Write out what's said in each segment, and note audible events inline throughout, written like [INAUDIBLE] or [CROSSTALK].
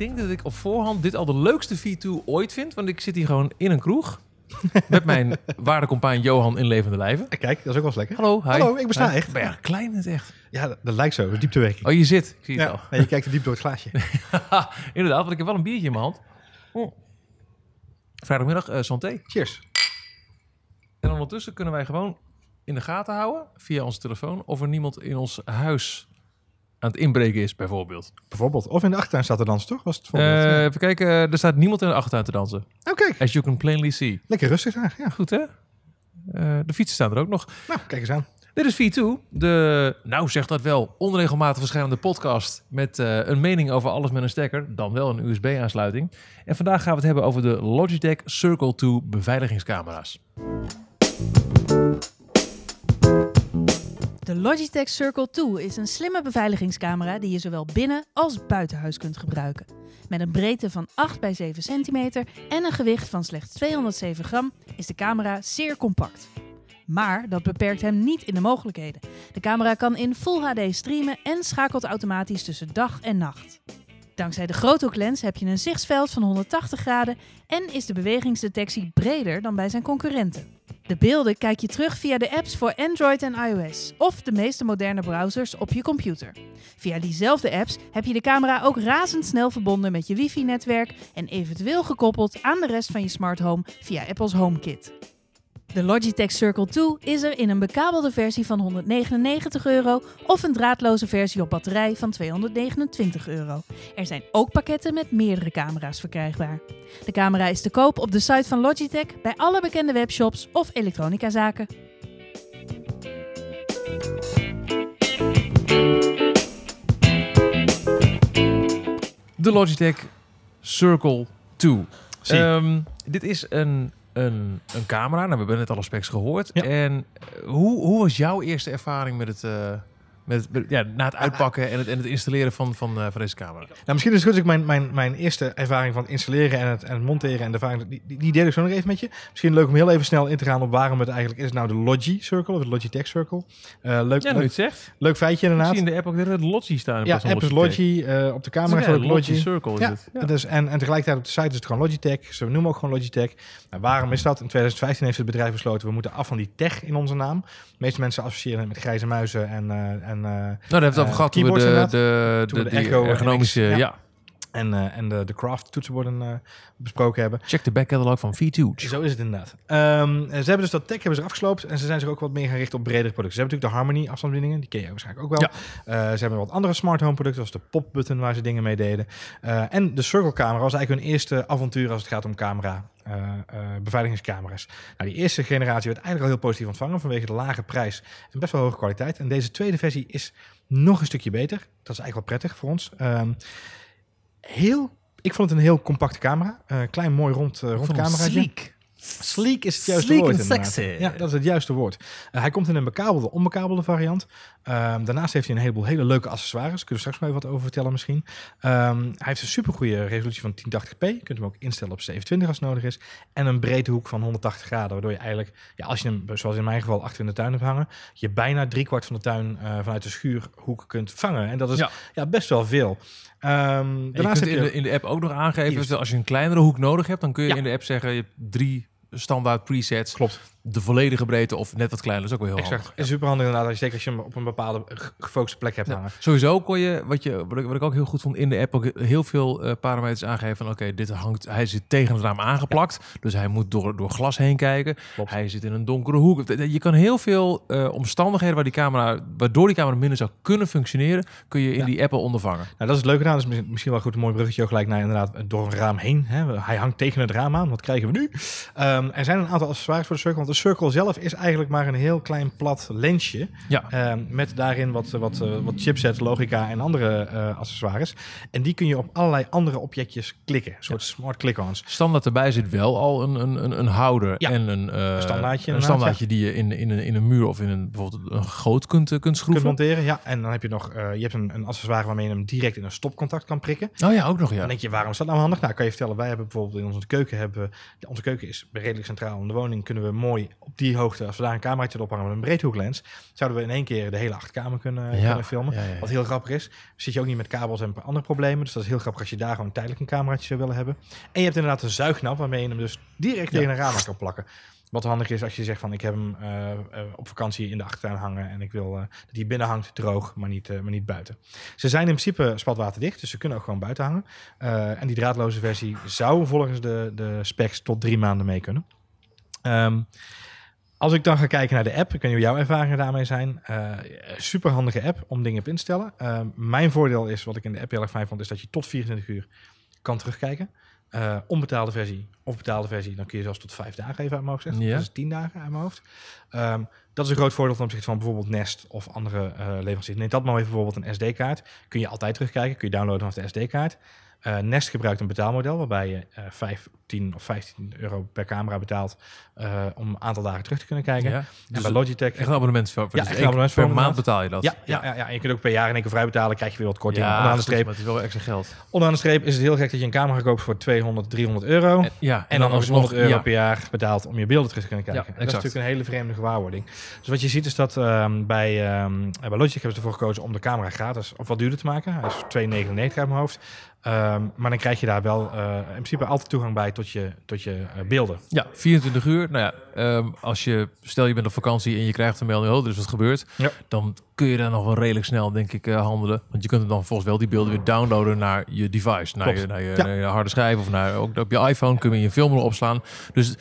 denk dat ik op voorhand dit al de leukste V2 ooit vind. Want ik zit hier gewoon in een kroeg. [LAUGHS] met mijn waardecompaan Johan in levende lijven. Eh, Kijk, dat is ook wel eens lekker. Hallo, hi. Hallo, ik besta Hi. echt. Ben je klein in het echt? Ja, dat, dat lijkt zo. Dat is dieptewerking. Oh, je zit. Ik zie het al. Nee, je kijkt er diep door het glaasje. [LAUGHS] Inderdaad, want ik heb wel een biertje in mijn hand. Oh. Vrijdagmiddag, eh santé. Cheers. En ondertussen kunnen wij gewoon in de gaten houden, via onze telefoon, of er niemand in ons huis aan het inbreken is, bijvoorbeeld. Bijvoorbeeld. Of in de achtertuin staat te dansen, toch? Was het voorbeeld? Eh, Ja. even kijken, eh, er staat niemand in de achtertuin te dansen. Oh, kijk. As you can plainly see. Lekker rustig daar. Ja. Goed, hè? Eh, de fietsen staan er ook nog. Nou, kijk eens aan. Dit is V2, de, nou zeg dat wel, onregelmatig verschijnende podcast met eh, een mening over alles met een stekker, dan wel een USB-aansluiting. En vandaag gaan we het hebben over de Logitech Circle 2 beveiligingscamera's. De Logitech Circle 2 is een slimme beveiligingscamera die je zowel binnen als buiten huis kunt gebruiken. Met een breedte van 8 bij 7 centimeter en een gewicht van slechts 207 gram is de camera zeer compact. Maar dat beperkt hem niet in de mogelijkheden. De camera kan in Full HD streamen en schakelt automatisch tussen dag en nacht. Dankzij de grote lens heb je een zichtsveld van 180 graden en is de bewegingsdetectie breder dan bij zijn concurrenten. De beelden kijk je terug via de apps voor Android en iOS of de meeste moderne browsers op je computer. Via diezelfde apps heb je de camera ook razendsnel verbonden met je wifi-netwerk en eventueel gekoppeld aan de rest van je smart home via Apple's HomeKit. De Logitech Circle 2 is er in een bekabelde versie van 199 euro of een draadloze versie op batterij van 229 euro. Er zijn ook pakketten met meerdere camera's verkrijgbaar. De camera is te koop op de site van Logitech bij alle bekende webshops of elektronicazaken. De Logitech Circle 2. Zie. Ehm, dit is een, een, een camera. Nou, we hebben net alle specs gehoord. Ja. En eh, hoe, hoe was jouw eerste ervaring met het, eh, met het, met- ja, na het uitpakken en het, en het installeren van, van, eh, van deze camera? Nou, misschien is het goed dat ik mijn, mijn, mijn eerste ervaring van het installeren en het, en het monteren en de ervaring, die, die, deel ik zo nog even met je. Misschien leuk om heel even snel in te gaan op waarom het eigenlijk is. Het Nou, de Logi Circle of de Logitech Circle. Eh, leuk, Ja, leuk, het zegt. leuk feitje Ik inderdaad. zie in de app ook de Logi staan. in Ja, plaats van app is Logitech. Logi. eh, op de camera staat ook Logi Logi. Circle is Ja, het. Ja. Dus, en, en tegelijkertijd op de site is het gewoon Logitech. Ze noemen ook gewoon Logitech. Nou, waarom is dat? In 2015 heeft het bedrijf besloten... we moeten af van die tech in onze naam. De meeste mensen associëren het met grijze muizen en... en eh, Nou, daar hebben we het over Eh, gehad toen we de, de, de, de ergonomische... Ja. En, eh, en de, de craft toetsenborden eh, besproken hebben. Check de back catalog van V2. Zo is het inderdaad. Ehm, ze hebben dus dat tech hebben ze afgesloopt en ze zijn zich ook wat meer gaan richten op bredere producten. Ze hebben natuurlijk de Harmony afstandsbedieningen, die ken je waarschijnlijk ook wel. Eh, ze hebben wat andere smart home producten, zoals de pop button waar ze dingen mee deden. En de Circle camera was eigenlijk hun eerste avontuur als het gaat om camera. beveiligingscamera's. Nou, die eerste generatie werd eigenlijk al heel positief ontvangen vanwege de lage prijs en best wel hoge kwaliteit. En deze tweede versie is nog een stukje beter. Dat is eigenlijk wel prettig voor ons. Ehm, heel, ik vond het een heel compacte camera. Eh, klein, mooi rond, uh, rond camera. Sleek. Sleek is het juiste Sleek woord. en inderdaad. sexy. Ja, dat is het juiste woord. Eh, hij komt in een bekabelde, onbekabelde variant. Ehm, daarnaast heeft hij een heleboel hele leuke accessoires. Kunnen we straks nog even wat over vertellen misschien. Ehm, hij heeft een supergoeie resolutie van 1080p. Je kunt hem ook instellen op 720 als het nodig is. En een breedte hoek van 180 graden. Waardoor je eigenlijk, ja, als je hem, zoals in mijn geval, achter in de tuin hebt hangen... je bijna driekwart van de tuin eh, vanuit de schuurhoek kunt vangen. En dat is ja. Ja. best wel veel. Je daarnaast kunt heb in, je... de, in de app ook nog aangeven, als je een kleinere hoek nodig hebt, dan kun je Ja. in de app zeggen, je hebt drie standaard presets, Klopt. De volledige breedte of net wat kleiner, dat is ook wel heel Exact. handig. Is super handig inderdaad. Als je, zeker als je hem op een bepaalde ge- gefocuste plek hebt Ja. hangen. Sowieso kon je, wat, je wat, ik, wat ik ook heel goed vond, in de app ook heel veel eh, parameters aangeven van oké, dit hangt, hij zit tegen het raam aangeplakt, dus hij moet door, door glas heen kijken. Klopt. Hij zit in een donkere hoek. Je kan heel veel eh, omstandigheden waar die camera, waardoor die camera minder zou kunnen functioneren, kun je in Ja. die app al ondervangen. Nou, dat is het leuke aan. Dat is misschien- misschien wel goed een mooi bruggetje ook gelijk naar inderdaad door een raam heen. Hè. Hij hangt tegen het raam aan. Wat krijgen we nu? Ehm, er zijn een aantal accessoires voor de Circle. De Circle zelf is eigenlijk maar een heel klein plat lensje. Ja. Ehm, met daarin wat, wat, eh, wat chipset, logica en andere eh, accessoires. En die kun je op allerlei andere objectjes klikken. Een soort smart click-ons. Standaard erbij zit wel al een, een, een, een houder Ja. en een, eh, Een standaardje een standaardje die je in, in, een, in een muur of in een, bijvoorbeeld een goot kunt, kunt Kunt schroeven. monteren, ja. En dan heb je nog je hebt een, een accessoire waarmee je hem direct in een stopcontact kan prikken. Oh ja, ook nog ja. Dan denk je, waarom is dat nou handig? Nou, kan je vertellen, wij hebben bijvoorbeeld in onze keuken, hebben, onze keuken is redelijk centraal in de woning, kunnen we mooi mooi op die hoogte, als we daar een cameraatje op ophangen met een breedhoeklens, zouden we in één keer de hele achterkamer kunnen, Ja. kunnen filmen. Ja, ja, ja. Wat heel grappig is, zit je ook niet met kabels en andere problemen. Dus dat is heel grappig als je daar gewoon tijdelijk een cameraatje zou willen hebben. En je hebt inderdaad een zuignap waarmee je hem dus direct tegen een raam kan plakken. Wat handig is als je zegt van ik heb hem eh, eh, op vakantie in de achtertuin hangen en ik wil eh, dat hij binnen hangt droog, maar niet, maar niet buiten. Ze zijn in principe spatwaterdicht, dus ze kunnen ook gewoon buiten hangen. En die draadloze versie zou volgens de, de specs tot drie maanden mee kunnen. Ehm, als ik dan ga kijken naar de app, ik weet niet hoe jouw ervaringen daarmee zijn. Eh super handige app om dingen op in te stellen. Ehm, mijn voordeel is, wat ik in de app heel erg fijn vond, is dat je tot 24 uur kan terugkijken. Eh, onbetaalde versie of betaalde versie, dan kun je zelfs tot vijf dagen even uit mijn hoofd zeggen. Ja. Dat is tien dagen uit mijn hoofd. Ehm, dat is een groot voordeel ten opzichte van bijvoorbeeld Nest of andere eh leveranciers. Neem dat maar even bijvoorbeeld een SD-kaart. Kun je altijd terugkijken, kun je downloaden vanaf de SD-kaart. Eh, Nest gebruikt een betaalmodel waarbij je eh 5, 10 of 15 euro per camera betaalt eh, om een aantal dagen terug te kunnen kijken. Ja. En Dus bij Logitech... echt een abonnement voor. Ja, dus per maand betaal je dat. ja, ja, ja, ja, en je kunt ook per jaar in één keer vrij betalen, krijg je weer wat korting. Ja, Onderaan de streep, maar het is wel extra geld. onderaan de streep is het heel gek dat je een camera koopt voor 200, 300 euro. En, ja, En, dan nog eens 100 euro per jaar betaald om je beelden terug te kunnen kijken. Dat is natuurlijk een hele vreemde gewaarwording. Dus wat je ziet is dat ehm, bij, ehm, bij Logitech hebben ze ervoor gekozen om de camera gratis of wat duurder te maken. Hij is 2,99 uit mijn hoofd. Ehm, maar dan krijg je daar wel eh, in principe altijd toegang bij tot je, tot je eh, beelden. Ja, 24 uur. Nou ja, ehm, als je, stel je bent op vakantie en je krijgt een melding, oh, er is wat gebeurd. Ja. Dan kun je daar nog wel redelijk snel, denk ik, eh, handelen. Want je kunt dan volgens wel die beelden weer downloaden naar je device. Naar, je, naar, je, Ja. naar je harde schijf of naar, ook op je iPhone kun je je filmrol opslaan. Dus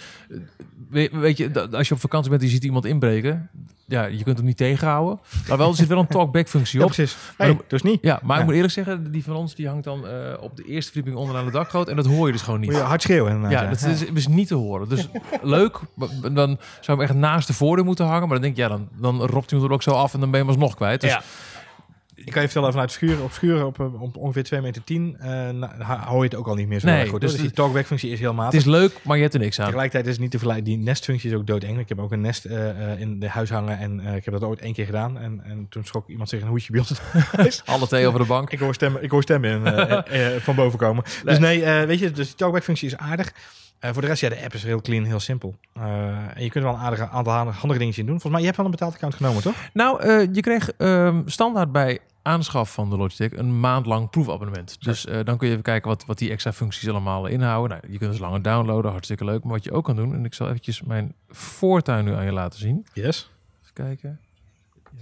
weet, je, als je op vakantie bent en je ziet iemand inbreken, ja, je kunt hem niet tegenhouden. Maar wel, er zit wel een talkback functie Ja, op. precies. Maar Hey, dan- dus niet. Ja, maar Ja. ik moet eerlijk zeggen, die van ons die hangt dan eh, op de eerste verdieping onderaan de dakgoot. En dat hoor je dus gewoon niet. Moet je hard schreeuwen. inderdaad, Ja, dat is, is niet te horen. Dus leuk, maar dan zou hem echt naast de voordeur moeten hangen. Maar dan denk ik, ja, dan, dan ropt hij hem er ook zo af en dan ben je hem alsnog kwijt. Dus Ja. Ik kan je vertellen, vanuit schuur op schuur op, eh, op ongeveer 2 meter 10 eh, hou je het ook al niet meer zo Nee, goed. dus Dus, die talkback-functie is heel matig. het is leuk, maar je hebt er niks aan. Tegelijkertijd is het niet te vergelijken. Die nestfunctie is ook doodeng. Ik heb ook een nest eh, in de huis hangen en ik heb dat ooit één keer gedaan. En, en toen schrok iemand zich een hoedje bij ons. [LAUGHS] Alle thee over de bank. ik hoor stemmen, ik hoor stemmen in, [LAUGHS] van boven komen. Dus nee, weet je, dus die talkback-functie is aardig. Voor de rest, ja, de app is heel clean, heel simpel. En je kunt wel een aardige aantal handige dingetjes in doen. Volgens mij, je hebt wel een betaald account genomen, toch? Nou, je kreeg ehm, standaard bij aanschaf van de Logitech een maand lang proefabonnement. Dus eh, dan kun je even kijken wat, wat die extra functies allemaal inhouden. Nou, je kunt dus langer downloaden, hartstikke leuk. Maar wat je ook kan doen, en ik zal eventjes mijn voortuin nu aan je laten zien. Yes. Even kijken.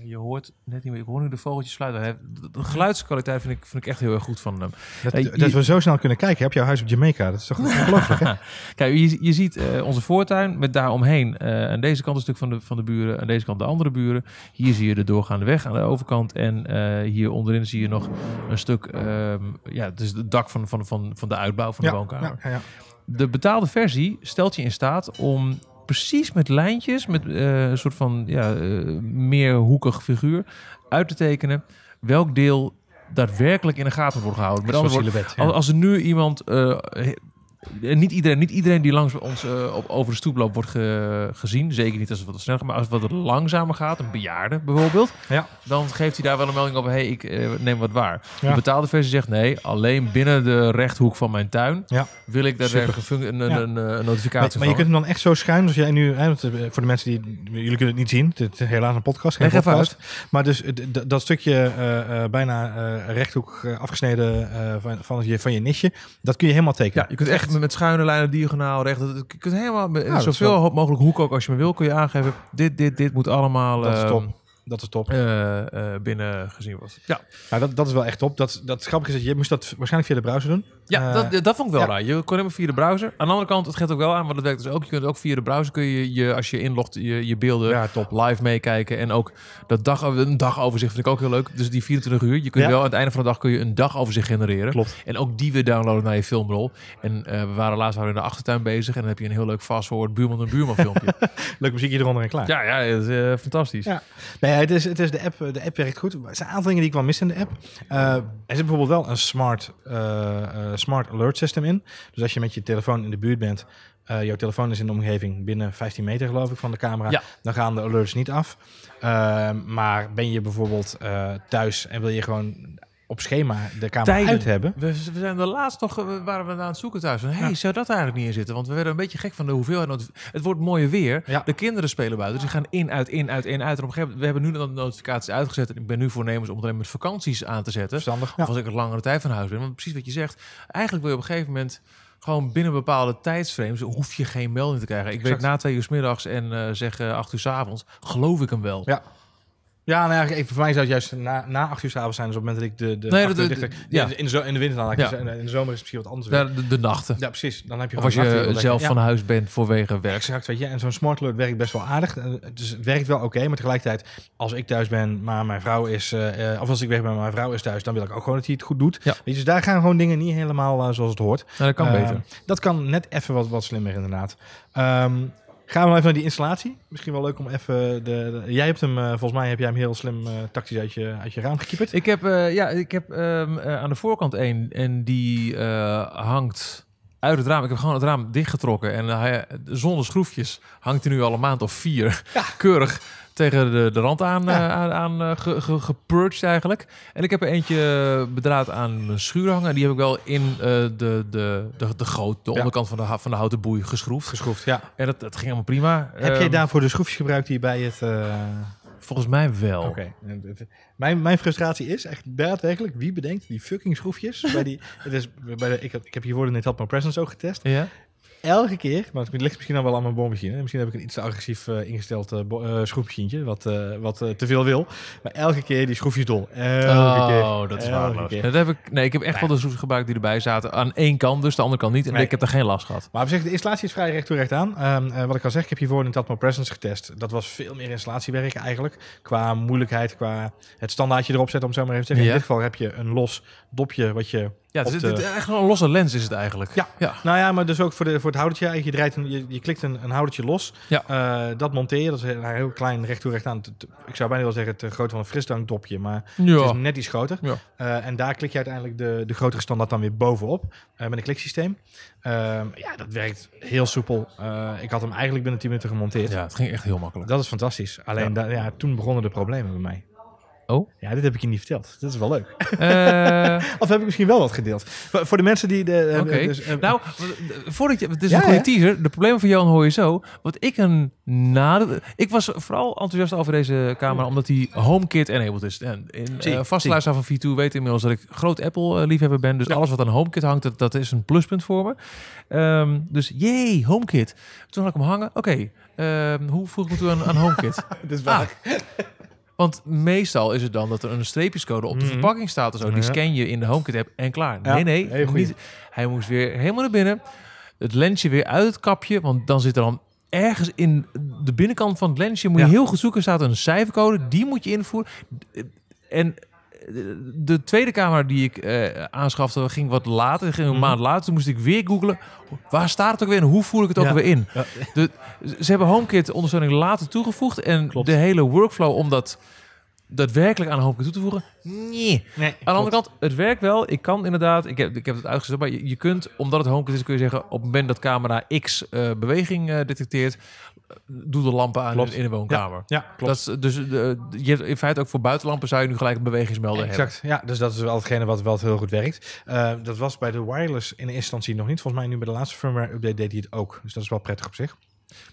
Je hoort net niet meer. Ik hoor nu de vogeltjes fluiten. Hij- De, geluidskwaliteit vind ik, vind ik echt heel erg goed van hem. Dat, Hey, je- dat we zo snel kunnen kijken. Heb jouw huis op Jamaica? Dat is toch [LAUGHS] ongelooflijk, hè? Kijk, je, je ziet eh, onze voortuin met daaromheen. eh aan deze kant een stuk van de, van de buren, aan deze kant de andere buren. Hier zie je de doorgaande weg aan de overkant. En eh, hier onderin zie je nog een stuk, ehm, ja, het is het dak van, van, van, van de uitbouw van de woonkamer. ja, ja. De betaalde versie stelt je in staat om precies met lijntjes, met eh, een soort van ja, eh, meer hoekig figuur, uit te tekenen welk deel daadwerkelijk in de gaten wordt gehouden. Met andere Zo'n woorden, als, er nu iemand. eh, niet iedereen, niet iedereen die langs ons eh, op, over de stoep loopt wordt ge- gezien. Zeker niet als het wat sneller gaat. Maar als het wat langzamer gaat, een bejaarde bijvoorbeeld. Ja. Dan geeft hij daar wel een melding over. hey, ik eh, neem wat waar. Ja. De betaalde versie zegt nee. Alleen binnen de rechthoek van mijn tuin Ja. wil ik daar een, een, een, een, een Maar, notificatie maar je van. kunt hem dan echt zo schuin, als jij nu, hè, eh, voor de mensen die, jullie kunnen het niet zien, het is helaas een podcast, geen podcast. Maar dus eh, dat stukje eh, eh, bijna eh, rechthoek eh, afgesneden eh, van, van, je, van je nisje, dat kun je helemaal tekenen. Ja, je kunt echt met, met schuine lijnen, diagonaal, recht. Je kunt helemaal is zoveel wel- mogelijk hoeken ook als je maar wil, kun je aangeven. Dit, dit, dit moet allemaal Dat is ehm, top. Dat is top. eh, eh, binnen gezien worden. Ja, Nou, dat, dat is wel echt top. Dat, dat grappige is dat je moest dat waarschijnlijk via de browser doen. ja Eh, dat, dat vond ik wel ja. raar. Je kon helemaal via de browser. Aan de andere kant, het geeft ook wel aan, want dat werkt dus ook. Je kunt ook via de browser, kun je, je als je inlogt, je, je beelden Ja, top. live meekijken. En ook dat dag, een dagoverzicht vind ik ook heel leuk. Dus die 24 uur, je kunt Ja. wel aan het einde van de dag kun je een dagoverzicht genereren. Klopt. En ook die weer downloaden naar je filmrol. En eh, we waren laatst waren we in de achtertuin bezig. En dan heb je een heel leuk fast forward buurman en buurman filmpje. [LAUGHS] Leuk muziekje eronder en klaar. ja, ja, dat is fantastisch. Ja. Nee, het is, het is de, app, de app werkt goed. Er zijn een aantal dingen die ik wel mis in de app. Eh, er zit bijvoorbeeld wel een smart, eh, eh, smart alert system in. Dus als je met je telefoon in de buurt bent, eh, jouw telefoon is in de omgeving binnen 15 meter geloof ik van de camera, Ja. dan gaan de alerts niet af. Maar ben je bijvoorbeeld thuis en wil je gewoon op schema de camera Tijden. uit hebben. We, we zijn de laatst nog, waren we aan het zoeken thuis. Van, hey, Ja. zou dat eigenlijk niet in zitten? Want we werden een beetje gek van de hoeveelheid. Het wordt mooie weer. Ja. De kinderen spelen buiten. Dus die gaan in, uit, in, uit, in, uit. En op een gegeven moment, we hebben nu dan de notificaties uitgezet. En ik ben nu voornemens om het alleen met vakanties aan te zetten. Verstandig. Of als ik een langere tijd van huis ben. Want precies wat je zegt. Eigenlijk wil je op een gegeven moment gewoon binnen bepaalde tijdsframes hoef je geen melding te krijgen. Ik Exact. weet na twee uur 's middags en eh zeg eh, acht uur 's avonds, geloof ik hem wel. Ja. Ja, nou ja, even voor mij zou het juist na, na acht uur s'avonds zijn. Dus op het moment dat ik de... de Nee, acht dat- uur dat- dichter- ja. in, de, zo- in de winter dan. Ja. In de zomer is het misschien wat anders. weer. Ja, de, de nachten. Ja, precies. Dan heb je Of als je zelf van huis bent voorwege werk. Exact, weet je. En zo'n smart alert werkt best wel aardig. Dus het werkt wel oké, maar tegelijkertijd, als ik thuis ben, maar mijn vrouw is, eh, eh, of als ik weg ben, maar mijn vrouw is thuis, dan wil ik ook gewoon dat hij het goed doet. Ja. Weet je, dus daar gaan gewoon dingen niet helemaal eh, zoals het hoort. Nou, dat kan Eh, beter. Dat kan net even wat, wat slimmer, inderdaad. Ehm, gaan we nog even naar die installatie. Misschien wel leuk om even. De, de- jij hebt hem, eh, volgens mij heb jij hem heel slim eh, tactisch uit je, uit je raam gekieperd. Ik heb, eh, ja, ik heb ehm, eh, aan de voorkant één en die hangt uit het raam. Ik heb gewoon het raam dichtgetrokken en hij, zonder schroefjes hangt hij nu al een maand of vier keurig tegen de, de rand aan, Ja. eh, aan, aan eh, ge, ge- gepurged eigenlijk. En ik heb er eentje bedraad aan mijn schuur hangen. Die heb ik wel in eh, de, de, de, de goot, de Ja. onderkant van de, van de houten boei geschroefd. Geschroefd, ja. En dat, dat ging helemaal prima. heb jij Ehm, daarvoor de schroefjes gebruikt die bij het... eh, Volgens mij wel. Oké. Mijn, mijn frustratie is echt daadwerkelijk, wie bedenkt die fucking schroefjes? bij die, [LAUGHS] het is, bij de, ik, heb- ik heb hiervoor Net My Presence ook getest. Ja? Elke keer, maar het ligt misschien dan wel aan mijn boormachine. Misschien heb ik een iets te agressief eh, ingesteld eh, bo- eh, schroefmachientje, wat, eh, wat eh, te veel wil. Maar elke keer die schroefjes dol. Elke keer. Oh, dat is waardeloos. Dat heb ik, nee, ik heb echt wel de schroeven gebruikt die erbij zaten. Aan één kant dus, de andere kant niet. En Nee. ik heb er geen last gehad. Maar op zich, de installatie is vrij recht toe recht aan. Ehm, eh, wat ik al zeg, ik heb hiervoor een Tatmo Presence getest. Dat was veel meer installatiewerk eigenlijk. Qua moeilijkheid, qua het standaardje erop zetten, om het zo maar even te zeggen. Ja. In dit geval heb je een los dopje wat je Ja, het is, de- het is echt een losse lens is het eigenlijk. Ja. ja. Nou ja, maar dus ook voor, de, voor het houdertje. eigenlijk. Je, draait een, je, je klikt een, een houdertje los. Ja. Eh, dat monteer je. Dat is een heel klein recht toe recht aan. Ik zou bijna wel zeggen het grootte van een frisdrankdopje. Maar het is net iets groter. Ja. Eh, en daar klik je uiteindelijk de, de grotere standaard dan weer bovenop. eh, met een kliksysteem. Ehm, ja, dat werkt heel soepel. Eh, ik had hem eigenlijk binnen 10 minuten gemonteerd. ja, het ging echt heel makkelijk. Dat is fantastisch. Alleen Ja. da- ja, toen begonnen de problemen bij mij. Oh? Ja, dit heb ik je niet verteld. Dat is wel leuk. Eh, [LAUGHS] Of heb ik misschien wel wat gedeeld? Voor, voor de mensen die... De, eh, Oké. dus, eh, nou, voordat je, het is Ja, een goede ja. teaser. De problemen van Johan hoor je zo. Wat ik een nadeel, ik was vooral enthousiast over deze camera omdat die HomeKit enabled is. En in Zie, eh vaste zie. luisteraar van V2 weet inmiddels dat ik groot Apple eh, liefhebber ben. Dus Ja. alles wat aan HomeKit hangt, dat, dat is een pluspunt voor me. Ehm, dus jee, HomeKit. Toen had ik hem hangen. Oké, ehm, hoe voeg ik me toe aan, aan HomeKit? [LAUGHS] dat is Ah, waar. Want meestal is het dan dat er een streepjescode op de Mhm. verpakking staat of zo. Die scan je in de HomeKit app en klaar. Ja, nee, nee. Niet. Hij moest weer helemaal naar binnen. Het lensje weer uit het kapje. Want dan zit er dan ergens in de binnenkant van het lensje... moet je Ja. heel goed zoeken. Er staat een cijfercode. Die moet je invoeren. En de tweede camera die ik eh, aanschafte ging wat later. Ging een Mhm. maand later. Toen moest ik weer googlen. Waar staat het ook weer en hoe voer ik het ook Ja. weer in? Ja. De, ze hebben HomeKit ondersteuning later toegevoegd. En Klopt. de hele workflow om dat daadwerkelijk aan HomeKit toe te voegen... Nee. Nee, Aan de andere kant, het werkt wel. Ik kan inderdaad, ik heb, ik heb het uitgezet, maar je, je kunt, omdat het HomeKit is, kun je zeggen, op het moment dat camera X eh, beweging eh, detecteert, doe de lampen aan in, in de woonkamer. Ja, klopt. Dat is, dus eh, je hebt in feite ook voor buitenlampen zou je nu gelijk een bewegingsmelder hebben. Exact, ja, dus dat is wel hetgene wat wel heel goed werkt. Eh, dat was bij de wireless in eerste instantie nog niet. Volgens mij nu bij de laatste firmware update deed hij het ook. Dus dat is wel prettig op zich.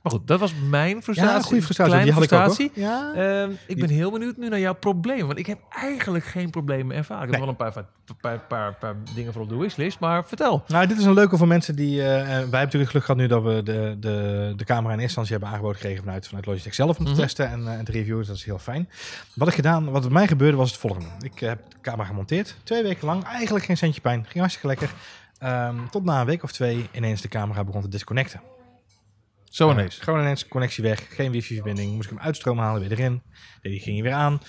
Maar goed, dat was mijn frustratie. Ja, goede frustratie. Kleine Die had ik ook. frustratie. hoor. Ja. Ehm, ik ben heel benieuwd nu naar jouw probleem. Want ik heb eigenlijk geen problemen ervaren. Ik heb wel een paar, paar, paar, paar, paar dingen voor op de wishlist. Maar vertel. Nou, dit is een leuke voor mensen die... eh, eh, wij hebben natuurlijk geluk gehad nu dat we de, de, de camera in eerste instantie hebben aangeboden gekregen vanuit, vanuit Logitech zelf om te Mhm. testen en, eh, en te reviewen. Dus dat is heel fijn. Wat ik gedaan, wat bij mij gebeurde was het volgende. Ik heb de camera gemonteerd. Twee weken lang. Eigenlijk geen centje pijn. Ging hartstikke lekker. Ehm, tot na een week of twee ineens de camera begon te disconnecten. Zo ineens. gewoon ineens connectie weg, geen wifi-verbinding. Moest ik hem uitstromen halen, weer erin. Die ging hij weer aan.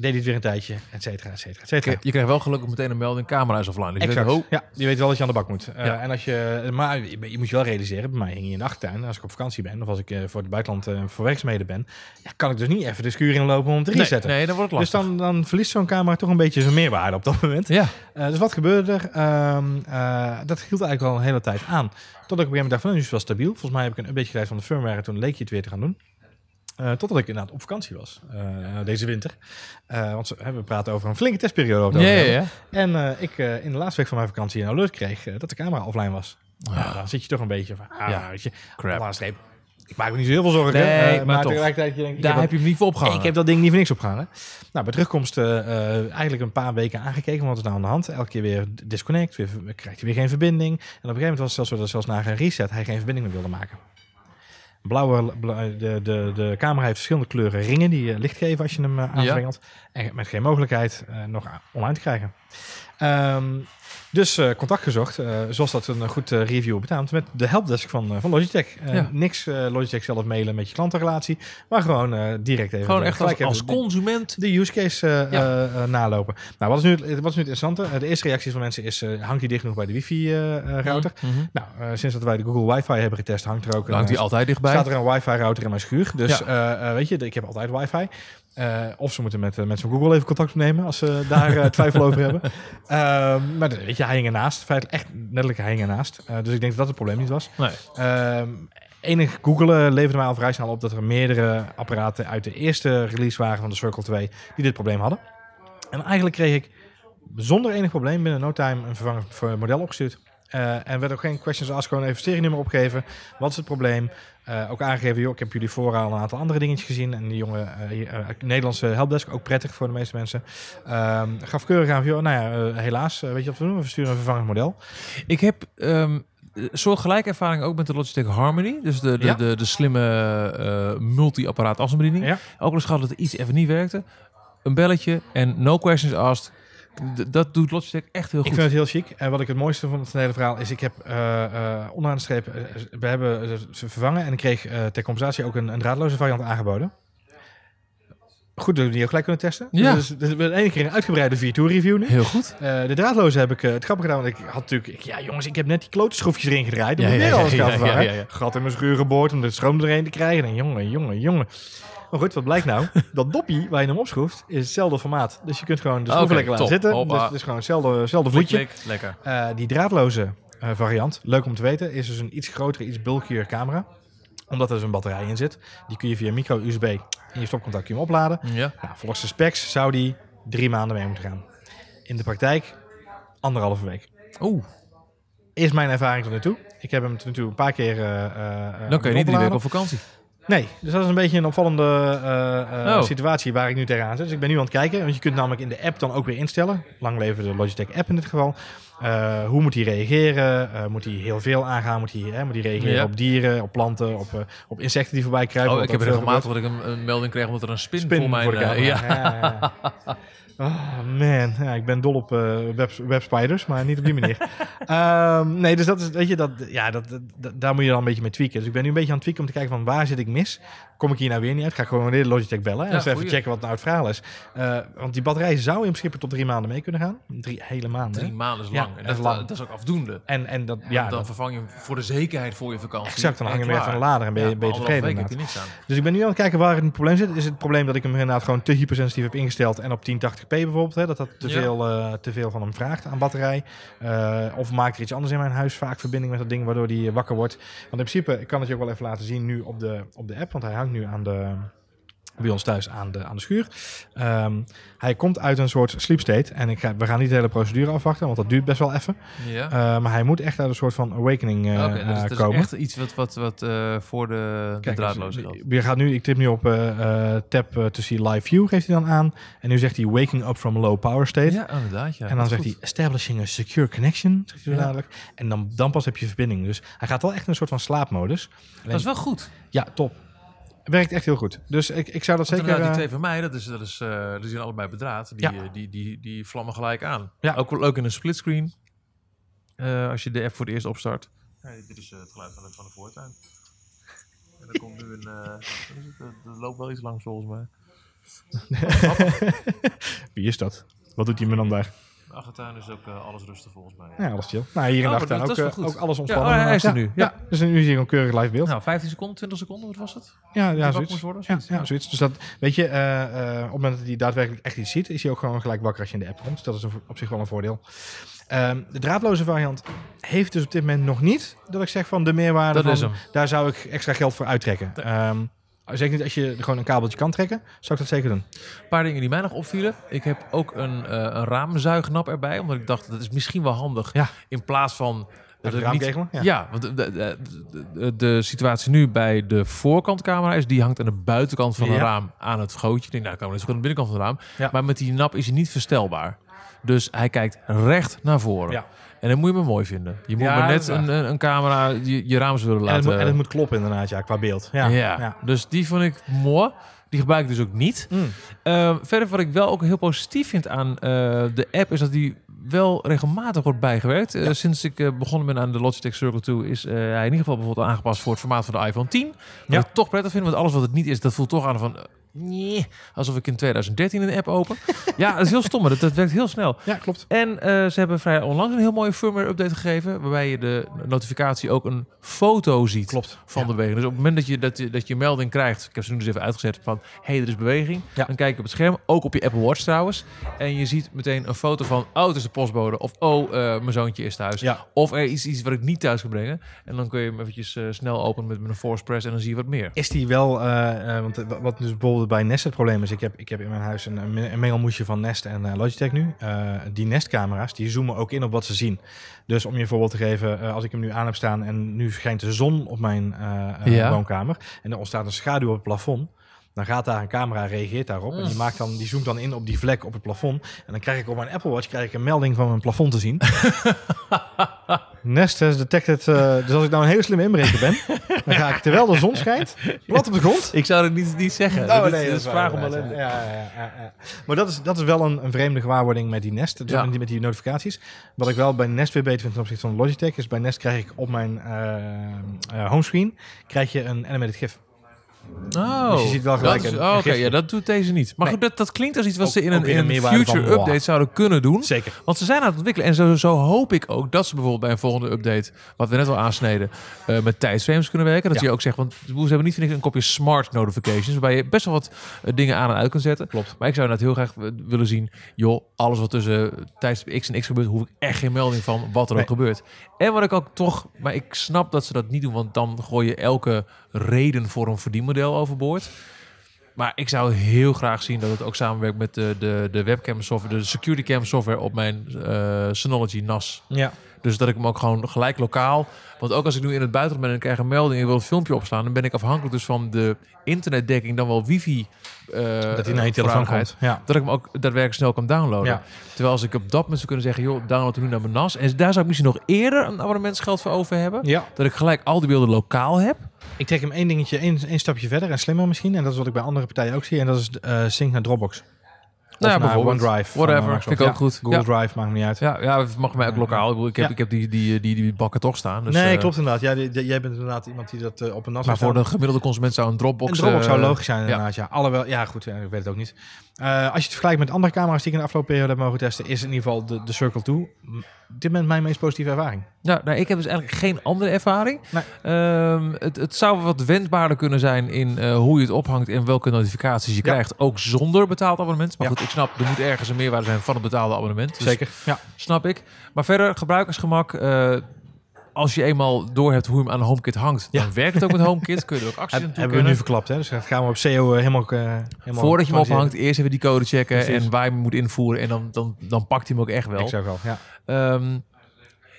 Deed het weer een tijdje, et cetera, et cetera, et cetera. Je krijgt wel gelukkig meteen een melding, camera is offline. Dus je Exact. weet, oh, Ja, je weet wel dat je aan de bak moet. Eh, Ja. En als je, maar je, je moet je wel realiseren, bij mij hing je in de achtertuin. Als ik op vakantie ben of als ik eh, voor het buitenland eh, voor werkzaamheden ben, ja, kan ik dus niet even de schuur inlopen om te nee, resetten. nee, dan wordt het dus lastig. dan, dan verliest zo'n camera toch een beetje zijn meerwaarde op dat moment. Ja, dus wat gebeurde er? Ehm, eh, dat hield eigenlijk al een hele tijd aan. Tot ik op een gegeven moment dacht van, nu is het wel stabiel. Volgens mij heb ik een update gedaan van de firmware en toen leek je het weer te gaan doen. Eh, totdat ik inderdaad op vakantie was eh, deze winter. Eh, want we praten over een flinke testperiode. over Ja. En eh, ik eh, in de laatste week van mijn vakantie een alert kreeg dat de camera offline was. Ja, dan zit je toch een beetje van, ah, Ja, weet je, crap. streep. Ik maak me niet zo heel veel zorgen. Nee, maar tegelijkertijd denk ik, Daar heb je hem niet voor opgehangen. ik heb dat ding niet voor niks opgehangen. Nou, bij terugkomst eigenlijk een paar weken aangekeken. Wat is nou aan de hand? Elke keer weer disconnect. Weer, krijgt hij weer geen verbinding. En op een gegeven moment was het zelfs zo dat zelfs na een reset hij geen verbinding meer wilde maken. Blauwe, bla- de, de, de camera heeft verschillende kleuren ringen die je licht geven als je hem uh, aanzwengelt. En met geen mogelijkheid eh, nog online te krijgen. Ehm, dus eh, contact gezocht, eh, zoals dat een goed eh, review betaamt, met de helpdesk van, van Logitech. Ja. Niks Logitech zelf mailen met je klantenrelatie, maar gewoon direct even... Gewoon echt als, consument. de use case Ja. nalopen. Nou, wat is nu, het- wat is nu het interessante? De eerste reactie van mensen is, hangt die dicht genoeg bij de wifi-router? Mhm. Nou, sinds dat wij de Google Wifi hebben getest, hangt er ook hangt die altijd dichtbij. staat er een wifi-router in mijn schuur. Dus Ja. weet je, ik heb altijd wifi. Eh, of ze moeten met eh, mensen van Google even contact opnemen als ze daar eh, twijfel over hebben. [LAUGHS] Ehm, maar weet je, hij hing ernaast. Feitelijk echt letterlijk hij hing ernaast. Dus ik denk dat dat het probleem niet was. Nee. Ehm enig googelen leverde mij al vrij snel op dat er meerdere apparaten uit de eerste release waren van de Circle 2 die dit probleem hadden. En eigenlijk kreeg ik zonder enig probleem binnen no time een vervangend model opgestuurd. Eh, en werd ook geen questions asked, gewoon even serienummer opgeven. Wat is het probleem? Eh, ook aangegeven, joh, ik heb jullie vooral een aantal andere dingetjes gezien. En die jongen, eh, Nederlandse helpdesk, ook prettig voor de meeste mensen. Ehm, gaf keurig aan, joh, nou ja, helaas, weet je wat we doen? We sturen een vervangend model. Ik heb ehm soortgelijke ervaring ook met de Logitech Harmony. Dus de, de, Ja. de, de slimme multi-apparaat afstandsbediening. Ja. Ook al eens gehad dat iets even niet werkte. Een belletje en no questions asked. Dat doet Logitech echt heel Ik goed. vind het heel chic. En wat ik het mooiste vond van het hele verhaal is, ik heb eh, eh, onderaan de streep, eh, we hebben ze vervangen en ik kreeg ter compensatie ook een, een draadloze variant aangeboden. Goed dat we die ook gelijk kunnen testen. Ja. Dus, dus we hebben één keer een uitgebreide V2 review nu. Heel goed. Eh, de draadloze heb ik eh, het grappige gedaan, want ik had natuurlijk, ik, ja jongens, ik heb net die klote schroefjes erin gedraaid. Dan Ja, moet ja, weer alles ja, gaan ja, ja. Gat in mijn schuur geboord om de stroom erheen te krijgen. En jongen, jongen, jongen. Maar goed, wat blijkt nou? [LAUGHS] dat doppie waar je hem opschroeft, is hetzelfde formaat. Dus je kunt gewoon de schroeven Oké, lekker laten zitten. Hoppa. Dus het is gewoon hetzelfde, voetje. klik. Lekker. Eh, die draadloze variant, leuk om te weten, is dus een iets grotere, iets bulkier camera. Omdat er dus een batterij in zit. Die kun je via micro-USB in je stopcontact kun je hem opladen. Ja. Nou, volgens de specs zou die drie maanden mee moeten gaan. In de praktijk anderhalve week. Oeh, Is mijn ervaring tot nu toe. Ik heb hem tot nu toe een paar keer eh eh, eh, dan kun je niet drie opladen. weken op vakantie. Nee, dus dat is een beetje een opvallende eh, eh, Oh. situatie waar ik nu tegenaan zit. Dus ik ben nu aan het kijken, want je kunt namelijk in de app dan ook weer instellen. Lang leven de Logitech app in dit geval. Eh, hoe moet hij reageren? Moet hij heel veel aangaan? Moet hij, hè, moet hij reageren Ja. op dieren, op planten, op, op insecten die voorbij kruipen? Oh, ik heb regelmatig dat ik een, een melding kreeg omdat er een spin, Spin voor mijn... voor de camera. ja. Ja. [LAUGHS] Oh man, ja, ik ben dol op web, webspiders, maar niet op die manier. [LAUGHS] Ehm, nee, dus dat is, weet je, dat, ja, dat, dat- daar moet je dan een beetje mee tweaken. Dus ik ben nu een beetje aan het tweaken om te kijken van waar zit ik mis? Kom ik hier nou weer niet uit? Ga ik gewoon weer de Logitech bellen en Ja, even goeie. checken wat nou het verhaal is. Eh, want die batterij zou in principe tot drie maanden mee kunnen gaan. Drie hele maanden. Drie maanden is Ja, lang. en dat is lang. dat is ook afdoende. En, en dat, Ja, dan dat, vervang je hem voor de zekerheid voor je vakantie. exact, dan hang je hem even aan de lader en ben je, ben je tevreden aan. Dus ik ben nu aan het kijken waar het probleem zit. Is het probleem dat ik hem inderdaad gewoon te hypersensitief heb ingesteld en op 1080p bijvoorbeeld, hè, dat dat te, veel, eh, te veel van hem vraagt aan batterij. Eh, of maakt er iets anders in mijn huis vaak verbinding met dat ding waardoor die wakker wordt. Want in principe, ik kan het je ook wel even laten zien nu op de, op de app, want hij hangt nu aan de, bij ons thuis aan de, aan de schuur. Ehm, hij komt uit een soort sleep state en ik ga, we gaan niet de hele procedure afwachten, want dat duurt best wel even. Ja. Eh, maar hij moet echt uit een soort van awakening eh, Oké, dus eh, het is komen. echt iets wat, wat, wat eh, voor de, de Kijk, draadloze dus, geldt. Je gaat nu, ik tip nu op eh, eh, tap eh, to see live view, geeft hij dan aan. En nu zegt hij waking up from low power state. Ja, inderdaad. Ja, en dan dat zegt hij establishing a secure connection, zegt hij Ja. dadelijk. En dan, dan pas heb je verbinding. Dus hij gaat wel echt in een soort van slaapmodus. Dat is wel goed. Ja, top. Werkt echt heel goed. Dus ik, ik zou dat Want zeker... inderdaad, die eh, twee van mij, dat is, dat is, eh, die zijn allebei bedraad. Die, Ja. eh, die, die, die vlammen gelijk aan. Ja. Ook wel leuk in een splitscreen. eh als je de app voor het eerst opstart. Ja, dit is het geluid van de, van de voortuin. En er komt nu een... wat is het? Er loopt wel iets langs volgens mij. [LAUGHS] Wie is dat? Wat doet die man dan daar? Achtertuin is ook eh, alles rustig volgens mij. Ja, alles chill. Nou, hier in de Oh, achtertuin dat ook, eh, ook alles Ja, ontspannen. oh, hij is er Ja, nu, ja. dus nu zie je een keurig live beeld. Nou, 15 seconden, 20 seconden, wat was het? Ja, ja, zoiets. moest worden, Ja, zoiets, ja, ja. zoiets. Dus dat, weet je, eh, eh, op het moment dat hij daadwerkelijk echt iets ziet, is hij ook gewoon gelijk wakker als je in de app komt. Dat is een op zich wel een voordeel. Ehm, de draadloze variant heeft dus op dit moment nog niet dat ik zeg van de meerwaarde Dat van, is hem. daar zou ik extra geld voor uittrekken. Nee. Ehm, Zeker niet als je gewoon een kabeltje kan trekken, zou ik dat zeker doen. Een paar dingen die mij nog opvielen. Ik heb ook een, eh een raamzuignap erbij, omdat ik dacht dat is misschien wel handig. Ja. In plaats van dat het ik niet? Ja, Ja. want de, de, de, de situatie nu bij de voorkantcamera is, die hangt aan de buitenkant van een Ja. raam aan het gootje. Ik denk, nou, kan wel eens goed aan de binnenkant van het raam. Maar met die nap is hij niet verstelbaar. Dus hij kijkt recht naar voren. Ja. En dat moet je maar mooi vinden. Je moet Ja, maar net een, een, een camera, je, je raam zullen En het, laten... moet, en het moet kloppen inderdaad, ja, qua beeld. Ja. ja. ja. dus die vond ik mooi. Die gebruik ik dus ook niet. Mm. Eh, verder wat ik wel ook heel positief vind aan eh, de app is dat die wel regelmatig wordt bijgewerkt. Eh, sinds ik eh, begonnen ben aan de Logitech Circle 2 is hij in ieder geval bijvoorbeeld aangepast voor het formaat van de iPhone 10. Wat Ja. ik toch prettig vind, want alles wat het niet is, dat voelt toch aan van... nee, alsof ik in 2013 een app open. [LAUGHS] ja, dat is heel stom, maar dat, dat werkt heel snel. ja, klopt. En eh, ze hebben vrij onlangs een heel mooie firmware update gegeven, waarbij je de notificatie ook een foto ziet Klopt. van Ja. de beweging. Dus op het moment dat je, dat, je, dat je melding krijgt, ik heb ze nu dus even uitgezet van, hé, hey, er is beweging. Ja. Dan kijk je op het scherm, ook op je Apple Watch trouwens. En je ziet meteen een foto van, oh, het is de postbode. Of, oh, eh, mijn zoontje is thuis. Ja. Of er is iets wat ik niet thuis kan brengen. En dan kun je hem eventjes eh, snel openen met, met een force press en dan zie je wat meer. Is die wel, want wat dus bijvoorbeeld bij Nest het probleem is, ik heb, ik heb in mijn huis een, een me- een mengelmoesje van Nest en eh, Logitech nu. Eh, die Nest-camera's, die zoomen ook in op wat ze zien. Dus om je een voorbeeld te geven, eh, als ik hem nu aan heb staan en nu schijnt de zon op mijn eh, eh, Ja. woonkamer en er ontstaat een schaduw op het plafond, dan gaat daar een camera, reageert daarop en die, maakt dan, die zoomt dan in op die vlek op het plafond. En dan krijg ik op mijn Apple Watch krijg ik een melding van mijn plafond te zien. [LAUGHS] Nest has detected, eh, dus als ik nou een hele slimme inbreker ben, [LAUGHS] dan ga ik terwijl de zon schijnt, wat op de grond. Ik zou het niet, niet zeggen. Oh, dat nee, is, dat is waar, vraag om ellende. ja. Ja, ja, ja, ja. Maar dat is, dat is wel een, een vreemde gewaarwording met die Nest, dus met, die, met die notificaties. Wat ik wel bij Nest weer beter vind ten opzichte van Logitech, is bij Nest krijg ik op mijn eh eh, homescreen krijg je een animated gif. Oh, Dus je ziet wel gelijk dat is- een- oh, Oké, ja, dat doet deze niet. Maar Nee. goed, dat, dat klinkt als iets wat Ook- ze in ook een, weer in een een meerwaarde future van, wow. update zouden kunnen doen. Zeker. Want ze zijn aan het ontwikkelen. En zo, zo hoop ik ook dat ze bijvoorbeeld bij een volgende update, wat we net al aansneden, eh, met tijdsframes kunnen werken. Dat Ja. je ook zegt, want ze hebben niet vind ik een kopje smart notifications, waarbij je best wel wat eh, dingen aan en uit kunt zetten. Klopt. Maar ik zou inderdaad heel graag w- willen zien, joh, alles wat tussen tijdstip X en X gebeurt, hoef ik echt geen melding van wat er Nee. ook gebeurt. En wat ik ook toch, maar ik snap dat ze dat niet doen, want dan gooi je elke reden voor een verdienmodel overboord. Maar ik zou heel graag zien dat het ook samenwerkt met de, de, de webcam software, de security cam software op mijn eh, Synology NAS. Ja. Dus dat ik hem ook gewoon gelijk lokaal. Want ook als ik nu in het buitenland ben en ik krijg een melding en ik wil een filmpje opslaan, dan ben ik afhankelijk dus van de internetdekking, dan wel wifi. eh, dat hij naar je telefoon komt. Ja. Dat ik hem ook daadwerkelijk snel kan downloaden. Ja. Terwijl als ik op dat moment zou kunnen zeggen, joh, download nu naar mijn NAS. En daar zou ik misschien nog eerder een abonnementsgeld voor over hebben. ja. Dat ik gelijk al die beelden lokaal heb. Ik trek hem één dingetje, één, één stapje verder en slimmer misschien. En dat is wat ik bij andere partijen ook zie. En dat is eh sync naar Dropbox. Nou ja, bijvoorbeeld. OneDrive. Whatever, eh, Microsoft. vind ik ook goed. Google. Drive, maakt me niet uit. Ja, ja, het mag mij ook lokaal. Ik, heb, ik heb die, die, die, die bakken toch staan. Dus, nee, eh, klopt inderdaad. Ja, jij bent inderdaad iemand die dat eh, op een NAS Maar voor de gemiddelde consument zou een Dropbox... Een Dropbox zou logisch zijn inderdaad, ja. Alhoewel, ja goed, ik weet het ook niet. Als je het vergelijkt met andere camera's die ik in de afgelopen periode heb mogen testen, is in ieder geval de, de Circle 2 m- op dit moment mijn meest positieve ervaring. Ja, nou, ik heb dus eigenlijk geen andere ervaring. Nee. Ehm, het, het zou wat wendbaarder kunnen zijn in eh, hoe je het ophangt en welke notificaties je Ja. krijgt. Ook zonder betaald abonnement. Maar Ja. goed, ik snap, er moet ergens een meerwaarde zijn van het betaalde abonnement. Dus Zeker. Ja. Snap ik. Maar verder, gebruikersgemak. eh, als je eenmaal door hebt hoe je hem aan de HomeKit hangt, Ja. dan werkt het ook met HomeKit. Kun je er ook [LAUGHS] acties in hebben we nu verklapt, hè? Dus dat gaan we op SEO eh, helemaal, eh, helemaal Voordat je hem ophangt. eerst even die code checken Precies. en waar je hem moet invoeren. En dan, dan, dan pakt hij hem ook echt wel. Ik zeg al, ja. Ehm,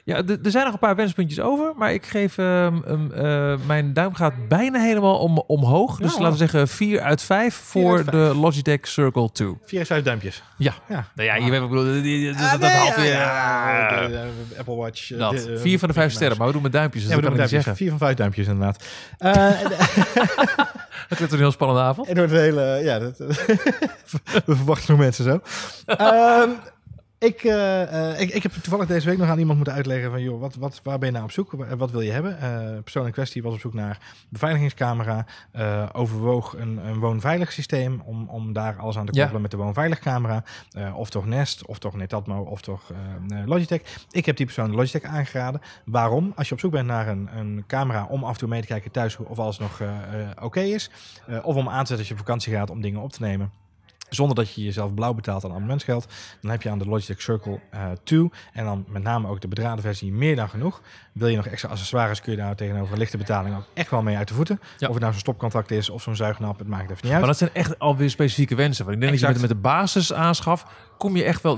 ja, er zijn nog een paar wenspuntjes over, maar ik geef ehm, hem, eh, mijn duim gaat bijna helemaal om, omhoog. Dus Ja. laten we zeggen 4 uit 5 voor uit de Logitech Circle 2. Vier en vijf duimpjes. Ja. Ja. Nou ja, je weet wat ik bedoel. die- die- dat- dat nee, halve- ja, ja, ja, de- de Apple Watch. eh, dat. de- eh, Vier van de vijf Mickey sterren, maar we doen met duimpjes, dus Ja, we dat doen kan ik niet duimpjes. zeggen. Vier van vijf duimpjes inderdaad. [LAUGHS] Eh, Het wordt een heel spannende avond. Het wordt een hele... Ja, dat, [LAUGHS] we verwachten nog mensen zo. Ehm, ik, eh, eh, ik, ik heb toevallig deze week nog aan iemand moeten uitleggen van... joh, wat, wat, waar ben je nou op zoek? Wa- Wat wil je hebben? De persoon in kwestie was op zoek naar beveiligingscamera. eh, overwoog een, een woonveilig systeem... Om, om daar alles aan te Ja. koppelen met de woonveilig camera. Eh, of toch Nest, of toch Netatmo, of toch Logitech. Ik heb die persoon Logitech aangeraden. Waarom? Als je op zoek bent naar een, een camera om af en toe mee te kijken thuis... of alles nog oké is... Of om aan te zetten als je op vakantie gaat om dingen op te nemen. Zonder dat je jezelf blauw betaalt aan abonnementsgeld. Dan heb je aan de Logitech Circle eh 2 en dan met name ook de bedraden versie meer dan genoeg. Wil je nog extra accessoires, kun je daar tegenover een lichte betaling ook echt wel mee uit de voeten. Ja. Of het nou zo'n stopcontact is of zo'n zuignap, het maakt even niet uit. Maar dat zijn echt alweer specifieke wensen. Want ik denk dat je met de basis aanschaf, kom je echt wel...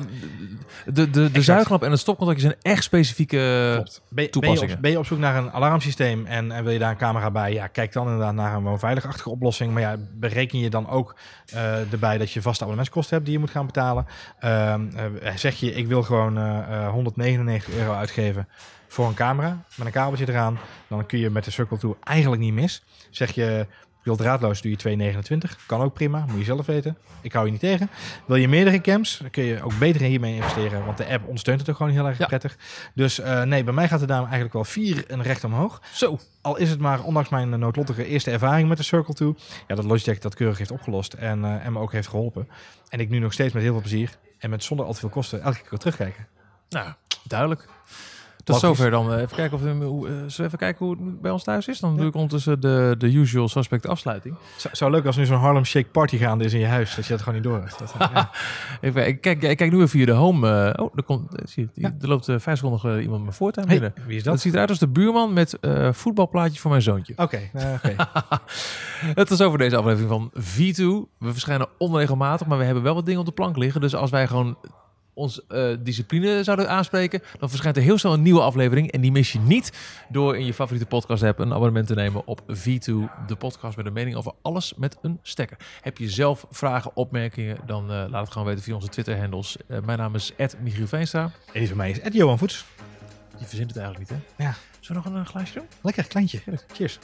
De, de, de zuignap en het stopcontact zijn echt specifieke... Klopt. Ben, ben, je toepassingen. op, ben je op zoek naar een alarmsysteem en, en wil je daar een camera bij? Ja, kijk dan inderdaad naar een woonveiligachtige oplossing. Maar ja, bereken je dan ook eh, erbij dat je vaste abonnementskosten hebt die je moet gaan betalen. Ehm, eh, zeg je, ik wil gewoon eh, eh, 199 euro uitgeven voor een camera met een kabeltje eraan. Dan kun je met de Circle 2 eigenlijk niet mis. Zeg je, wil draadloos, doe je 2,29. Kan ook prima, moet je zelf weten. Ik hou je niet tegen. Wil je meerdere cams, dan kun je ook beter hiermee investeren. Want de app ondersteunt het ook gewoon heel erg Ja. prettig. Dus eh, nee, bij mij gaat de dame eigenlijk wel vier en recht omhoog. Zo. Al is het maar, ondanks mijn eh, noodlottige eerste ervaring met de Circle 2, ja, dat Logitech dat keurig heeft opgelost en, eh, en me ook heeft geholpen. En ik nu nog steeds met heel veel plezier en met zonder al te veel kosten elke keer terugkijken. Nou, duidelijk. Tot zover dan. eh, Even kijken of we, we even kijken hoe het bij ons thuis is? Dan doe ik ondertussen de, de usual suspect afsluiting. Zou, zou leuk als nu zo'n Harlem Shake party gaande is in je huis, dat je dat gewoon niet door hebt. Dat, eh, ja. [LAUGHS] Even, ik, kijk, ik kijk nu even via de home. oh, er, komt, zie je, Ja. er loopt eh, vijf seconden iemand mijn voortuin Hey, binnen. wie is Dat dat? ziet eruit als de buurman met voetbalplaatjes voor mijn zoontje. Oké, eh, oké. [LAUGHS] Het is over deze aflevering van V2. We verschijnen onregelmatig, maar we hebben wel wat dingen op de plank liggen. Dus als wij gewoon ons eh, discipline zouden aanspreken, dan verschijnt er heel snel een nieuwe aflevering. En die mis je niet door in je favoriete podcast app een abonnement te nemen op V2, de podcast met een mening over alles met een stekker. Heb je zelf vragen, opmerkingen, dan eh, laat het gewoon weten via onze Twitter-handles. Eh, mijn naam is Michiel Veenstra. En die van mij is Ed Johan Voets. Je verzint het eigenlijk niet, hè? Ja. Zullen we nog een, glaasje doen? Lekker, kleintje. Cheers.